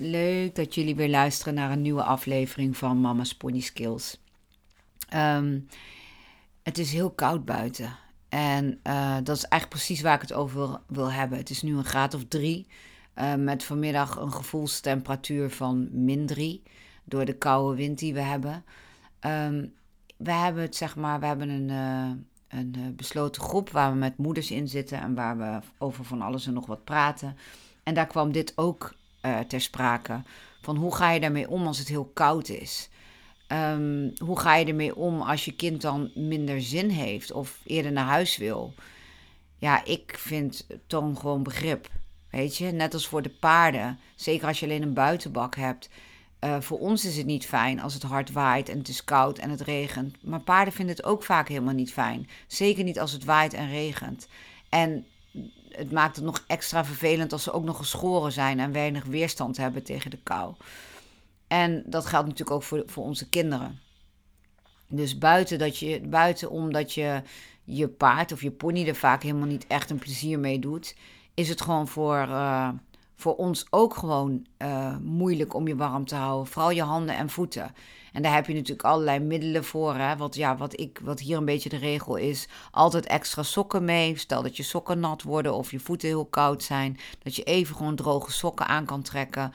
Leuk dat jullie weer luisteren naar een nieuwe aflevering van Mama's Pony Skills. Um, het is heel koud buiten. En uh, dat is eigenlijk precies waar ik het over wil, hebben. Het is nu een graad of drie. Uh, met vanmiddag een gevoelstemperatuur van min drie. Door de koude wind die we hebben. Um, we hebben het, zeg maar, we hebben een, uh, een besloten groep waar we met moeders in zitten. En waar we over van alles en nog wat praten. En daar kwam dit ook ter sprake. Van hoe ga je daarmee om als het heel koud is? Um, hoe ga je ermee om als je kind dan minder zin heeft of eerder naar huis wil? Ja, ik vind toon gewoon begrip. Weet je, net als voor de paarden. Zeker als je alleen een buitenbak hebt. Uh, voor ons is het niet fijn als het hard waait en het is koud en het regent. Maar paarden vinden het ook vaak helemaal niet fijn. Zeker niet als het waait en regent. En het maakt het nog extra vervelend als ze ook nog geschoren zijn en weinig weerstand hebben tegen de kou. En dat geldt natuurlijk ook voor, voor onze kinderen. Dus buiten, dat je, buiten omdat je je paard of je pony er vaak helemaal niet echt een plezier mee doet, is het gewoon voor, uh, voor ons ook gewoon uh, moeilijk om je warm te houden. Vooral je handen en voeten. En daar heb je natuurlijk allerlei middelen voor. Hè? Wat, ja, wat, ik, wat hier een beetje de regel is: altijd extra sokken mee. Stel dat je sokken nat worden of je voeten heel koud zijn. Dat je even gewoon droge sokken aan kan trekken.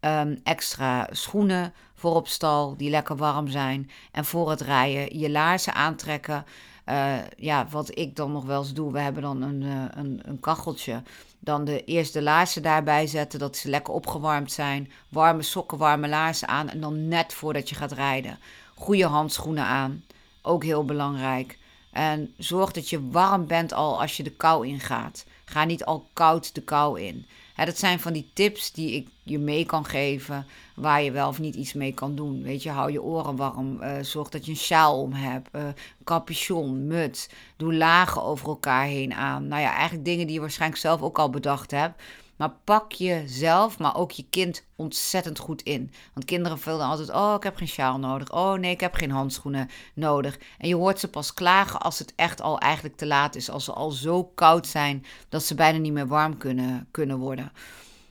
Um, extra schoenen voor op stal die lekker warm zijn. En voor het rijden je laarzen aantrekken. Uh, ja, wat ik dan nog wel eens doe, we hebben dan een, uh, een, een kacheltje. Dan de eerste laarzen daarbij zetten, dat ze lekker opgewarmd zijn. Warme sokken, warme laarzen aan. En dan net voordat je gaat rijden. Goede handschoenen aan, ook heel belangrijk. En zorg dat je warm bent al als je de kou ingaat. Ga niet al koud de kou in. Dat zijn van die tips die ik je mee kan geven, waar je wel of niet iets mee kan doen. Weet je, hou je oren warm, uh, zorg dat je een sjaal om hebt, uh, capuchon, muts, doe lagen over elkaar heen aan. Nou ja, eigenlijk dingen die je waarschijnlijk zelf ook al bedacht hebt. Maar pak jezelf, maar ook je kind ontzettend goed in. Want kinderen vullen altijd: Oh, ik heb geen sjaal nodig. Oh nee, ik heb geen handschoenen nodig. En je hoort ze pas klagen als het echt al eigenlijk te laat is. Als ze al zo koud zijn dat ze bijna niet meer warm kunnen, kunnen worden.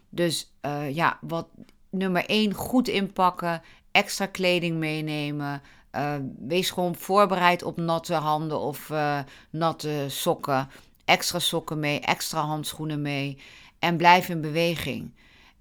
Dus uh, ja, wat nummer 1, goed inpakken. Extra kleding meenemen. Uh, wees gewoon voorbereid op natte handen of uh, natte sokken. Extra sokken mee, extra handschoenen mee. En blijf in beweging.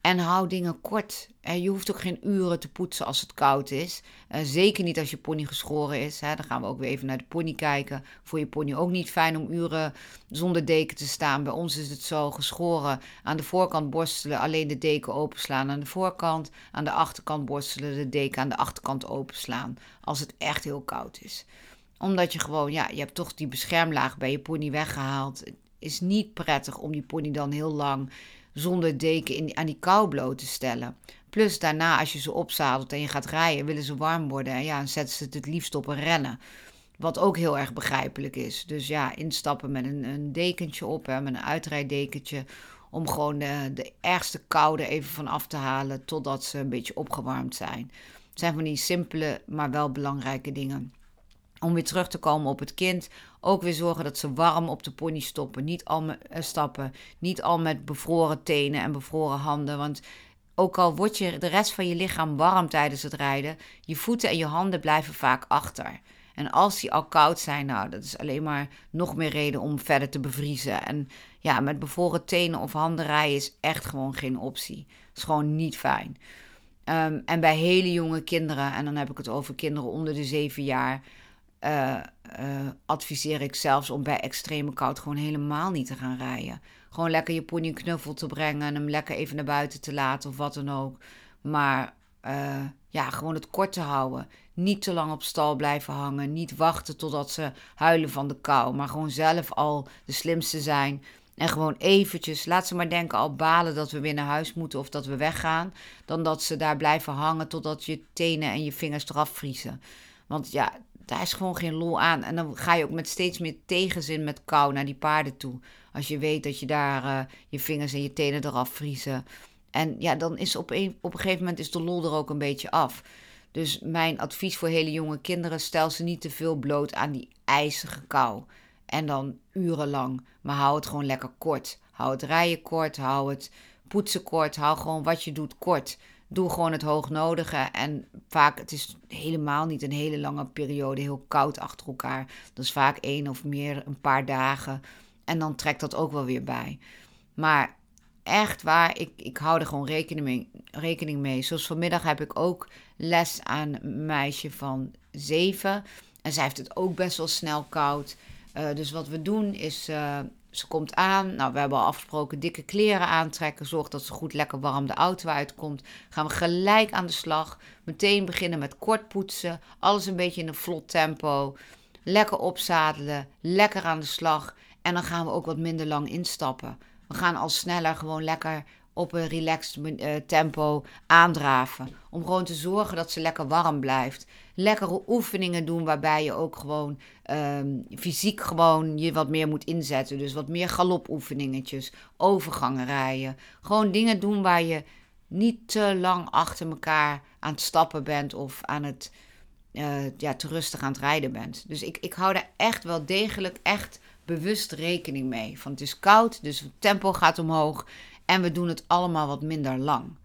En hou dingen kort. je hoeft ook geen uren te poetsen als het koud is. Uh, zeker niet als je pony geschoren is. Dan gaan we ook weer even naar de pony kijken. Voor je pony ook niet fijn om uren zonder deken te staan. Bij ons is het zo geschoren. Aan de voorkant borstelen, alleen de deken openslaan aan de voorkant. Aan de achterkant borstelen, de deken aan de achterkant openslaan. Als het echt heel koud is. Omdat je gewoon, ja, je hebt toch die beschermlaag bij je pony weggehaald is niet prettig om die pony dan heel lang zonder deken in, aan die kou bloot te stellen. Plus daarna, als je ze opzadelt en je gaat rijden, willen ze warm worden. En ja, dan zetten ze het het liefst op een rennen. Wat ook heel erg begrijpelijk is. Dus ja, instappen met een, een dekentje op, hè, met een uitrijdekentje. Om gewoon de, de ergste koude even van af te halen totdat ze een beetje opgewarmd zijn. Het zijn van die simpele, maar wel belangrijke dingen om weer terug te komen op het kind. Ook weer zorgen dat ze warm op de pony stoppen. Niet al met, uh, stappen. Niet al met bevroren tenen en bevroren handen. Want ook al wordt je de rest van je lichaam warm tijdens het rijden, je voeten en je handen blijven vaak achter. En als die al koud zijn, nou, dat is alleen maar nog meer reden om verder te bevriezen. En ja, met bevroren tenen of handen rijden is echt gewoon geen optie. Is gewoon niet fijn. Um, en bij hele jonge kinderen, en dan heb ik het over kinderen onder de zeven jaar, uh, adviseer ik zelfs om bij extreme koud gewoon helemaal niet te gaan rijden. Gewoon lekker je pony een knuffel te brengen en hem lekker even naar buiten te laten of wat dan ook. Maar uh, ja, gewoon het kort te houden. Niet te lang op stal blijven hangen. Niet wachten totdat ze huilen van de kou. Maar gewoon zelf al de slimste zijn. En gewoon eventjes, laat ze maar denken, al balen dat we weer naar huis moeten of dat we weggaan. Dan dat ze daar blijven hangen totdat je tenen en je vingers eraf vriezen. Want ja, daar is gewoon geen lol aan. En dan ga je ook met steeds meer tegenzin met kou naar die paarden toe. Als je weet dat je daar uh, je vingers en je tenen eraf vriezen. En ja, dan is op een, op een gegeven moment is de lol er ook een beetje af. Dus mijn advies voor hele jonge kinderen: stel ze niet te veel bloot aan die ijzige kou. En dan urenlang. Maar hou het gewoon lekker kort. Hou het rijden kort, hou het poetsen kort, hou gewoon wat je doet kort. Doe gewoon het hoognodige. En vaak, het is helemaal niet een hele lange periode heel koud achter elkaar. Dat is vaak één of meer, een paar dagen. En dan trekt dat ook wel weer bij. Maar echt waar, ik, ik hou er gewoon rekening mee, rekening mee. Zoals vanmiddag heb ik ook les aan een meisje van zeven. En zij heeft het ook best wel snel koud. Uh, dus wat we doen is, uh, ze komt aan. Nou, we hebben al afgesproken dikke kleren aantrekken. Zorg dat ze goed lekker warm de auto uitkomt. Gaan we gelijk aan de slag. Meteen beginnen met kort poetsen. Alles een beetje in een vlot tempo. Lekker opzadelen. Lekker aan de slag. En dan gaan we ook wat minder lang instappen. We gaan al sneller gewoon lekker op een relaxed uh, tempo aandraven. Om gewoon te zorgen dat ze lekker warm blijft. Lekkere oefeningen doen waarbij je ook gewoon um, fysiek gewoon je wat meer moet inzetten. Dus wat meer galopoefeningetjes, overgangen rijden. Gewoon dingen doen waar je niet te lang achter elkaar aan het stappen bent of aan het uh, ja, te rustig aan het rijden bent. Dus ik, ik hou daar echt wel degelijk echt bewust rekening mee. Van het is koud, dus het tempo gaat omhoog en we doen het allemaal wat minder lang.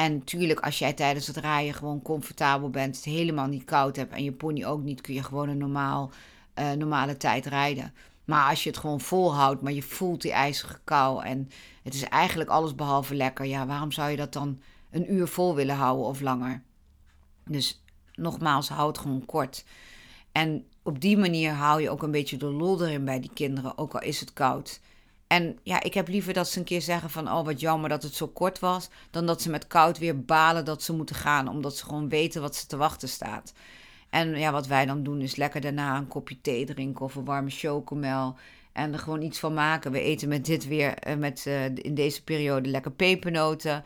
En natuurlijk, als jij tijdens het rijden gewoon comfortabel bent, het helemaal niet koud hebt en je pony ook niet, kun je gewoon een normaal, uh, normale tijd rijden. Maar als je het gewoon volhoudt, maar je voelt die ijzige kou en het is eigenlijk alles behalve lekker, ja, waarom zou je dat dan een uur vol willen houden of langer? Dus nogmaals, houd gewoon kort. En op die manier haal je ook een beetje de lol erin bij die kinderen, ook al is het koud. En ja, ik heb liever dat ze een keer zeggen van, oh wat jammer dat het zo kort was, dan dat ze met koud weer balen dat ze moeten gaan, omdat ze gewoon weten wat ze te wachten staat. En ja, wat wij dan doen is lekker daarna een kopje thee drinken of een warme chocomel. En er gewoon iets van maken. We eten met dit weer, eh, met, uh, in deze periode lekker pepernoten.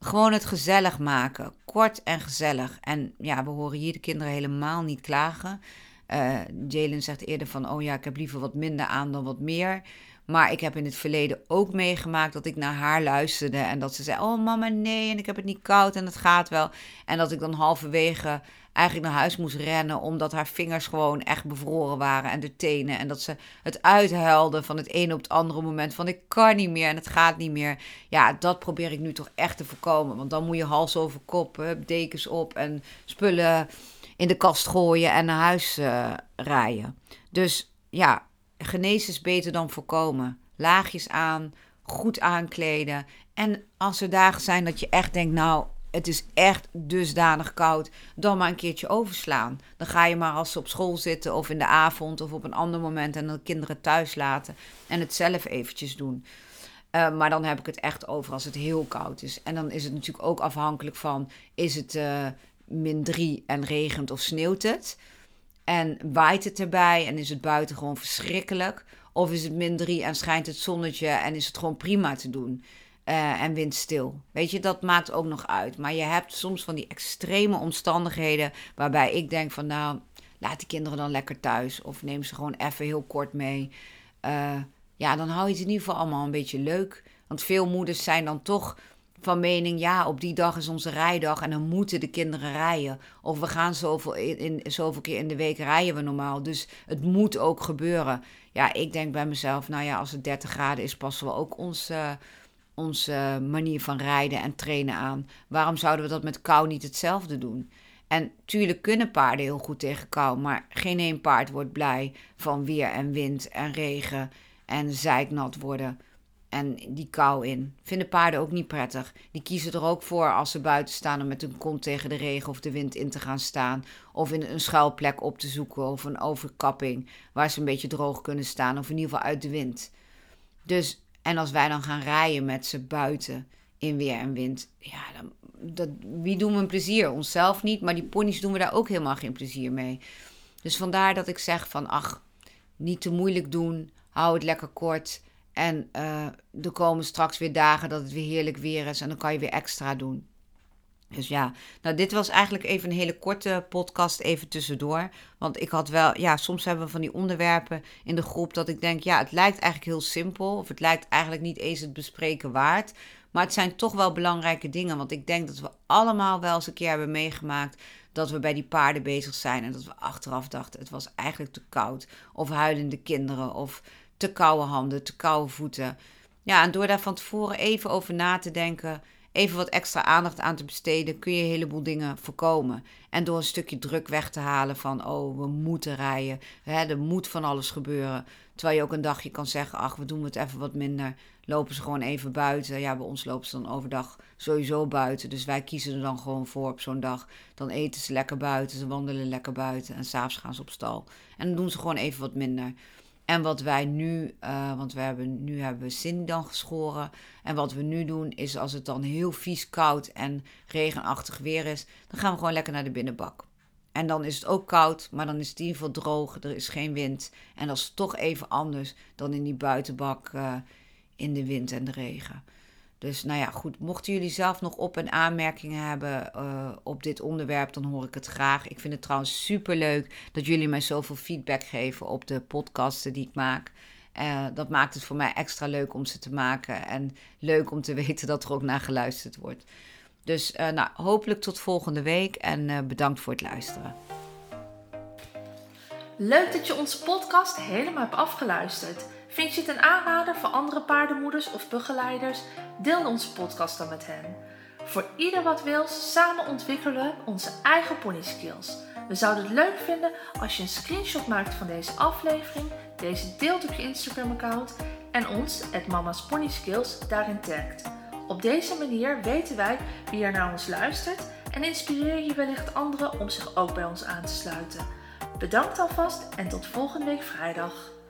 Gewoon het gezellig maken. Kort en gezellig. En ja, we horen hier de kinderen helemaal niet klagen. Uh, Jalen zegt eerder van, oh ja, ik heb liever wat minder aan dan wat meer. Maar ik heb in het verleden ook meegemaakt dat ik naar haar luisterde en dat ze zei: Oh mama, nee, en ik heb het niet koud en het gaat wel. En dat ik dan halverwege eigenlijk naar huis moest rennen omdat haar vingers gewoon echt bevroren waren en de tenen. En dat ze het uithuilde van het ene op het andere moment van ik kan niet meer en het gaat niet meer. Ja, dat probeer ik nu toch echt te voorkomen. Want dan moet je hals over kop, dekens op en spullen in de kast gooien en naar huis uh, rijden. Dus ja, genezen is beter dan voorkomen. Laagjes aan, goed aankleden. En als er dagen zijn dat je echt denkt, nou, het is echt dusdanig koud, dan maar een keertje overslaan. Dan ga je maar als ze op school zitten of in de avond of op een ander moment en de kinderen thuis laten en het zelf eventjes doen. Uh, maar dan heb ik het echt over als het heel koud is. En dan is het natuurlijk ook afhankelijk van: is het uh, min 3 en regent of sneeuwt het? En waait het erbij en is het buiten gewoon verschrikkelijk? Of is het min 3 en schijnt het zonnetje en is het gewoon prima te doen? Uh, en windstil. Weet je, dat maakt ook nog uit. Maar je hebt soms van die extreme omstandigheden waarbij ik denk van nou, laat die kinderen dan lekker thuis. Of neem ze gewoon even heel kort mee. Uh, ja, dan hou je het in ieder geval allemaal een beetje leuk. Want veel moeders zijn dan toch van mening, ja, op die dag is onze rijdag en dan moeten de kinderen rijden. Of we gaan zoveel, in, zoveel keer in de week rijden we normaal. Dus het moet ook gebeuren. Ja, ik denk bij mezelf, nou ja, als het 30 graden is, passen we ook onze, onze manier van rijden en trainen aan. Waarom zouden we dat met kou niet hetzelfde doen? En tuurlijk kunnen paarden heel goed tegen kou, maar geen één paard wordt blij van weer en wind en regen en zeiknat worden. En die kou in. Vinden paarden ook niet prettig. Die kiezen er ook voor als ze buiten staan om met hun kont tegen de regen of de wind in te gaan staan. Of in een schuilplek op te zoeken of een overkapping waar ze een beetje droog kunnen staan. Of in ieder geval uit de wind. Dus, en als wij dan gaan rijden met ze buiten in weer en wind. Ja, dan, dat, wie doen we een plezier? Onszelf niet, maar die ponies doen we daar ook helemaal geen plezier mee. Dus vandaar dat ik zeg van, ach, niet te moeilijk doen. Hou het lekker kort. En uh, er komen straks weer dagen dat het weer heerlijk weer is en dan kan je weer extra doen. Dus ja, nou dit was eigenlijk even een hele korte podcast even tussendoor. Want ik had wel, ja, soms hebben we van die onderwerpen in de groep dat ik denk, ja, het lijkt eigenlijk heel simpel. Of het lijkt eigenlijk niet eens het bespreken waard. Maar het zijn toch wel belangrijke dingen. Want ik denk dat we allemaal wel eens een keer hebben meegemaakt dat we bij die paarden bezig zijn. En dat we achteraf dachten, het was eigenlijk te koud. Of huilende kinderen. Of te koude handen, te koude voeten. Ja, en door daar van tevoren even over na te denken, even wat extra aandacht aan te besteden, kun je een heleboel dingen voorkomen. En door een stukje druk weg te halen van, oh, we moeten rijden, hè, er moet van alles gebeuren. Terwijl je ook een dagje kan zeggen, ach, we doen het even wat minder. Lopen ze gewoon even buiten. Ja, bij ons lopen ze dan overdag sowieso buiten. Dus wij kiezen er dan gewoon voor op zo'n dag. Dan eten ze lekker buiten, ze wandelen lekker buiten en s'avonds gaan ze op stal. En dan doen ze gewoon even wat minder. En wat wij nu, uh, want we hebben, nu hebben we Cindy dan geschoren. En wat we nu doen is als het dan heel vies koud en regenachtig weer is, dan gaan we gewoon lekker naar de binnenbak. En dan is het ook koud, maar dan is het in ieder geval droog, er is geen wind. En dat is toch even anders dan in die buitenbak uh, in de wind en de regen. Dus nou ja, goed. Mochten jullie zelf nog op- en aanmerkingen hebben uh, op dit onderwerp, dan hoor ik het graag. Ik vind het trouwens super leuk dat jullie mij zoveel feedback geven op de podcasten die ik maak. Uh, dat maakt het voor mij extra leuk om ze te maken. En leuk om te weten dat er ook naar geluisterd wordt. Dus uh, nou, hopelijk tot volgende week en bedankt voor het luisteren. Leuk dat je onze podcast helemaal hebt afgeluisterd. Vind je het een aanrader voor andere paardenmoeders of begeleiders? Deel onze podcast dan met hen. Voor ieder wat wil, samen ontwikkelen we onze eigen pony skills. We zouden het leuk vinden als je een screenshot maakt van deze aflevering, deze deelt op je Instagram-account en ons, het Mama's Pony Skills, daarin tagt. Op deze manier weten wij wie er naar ons luistert en inspireer je wellicht anderen om zich ook bij ons aan te sluiten. Bedankt alvast en tot volgende week vrijdag.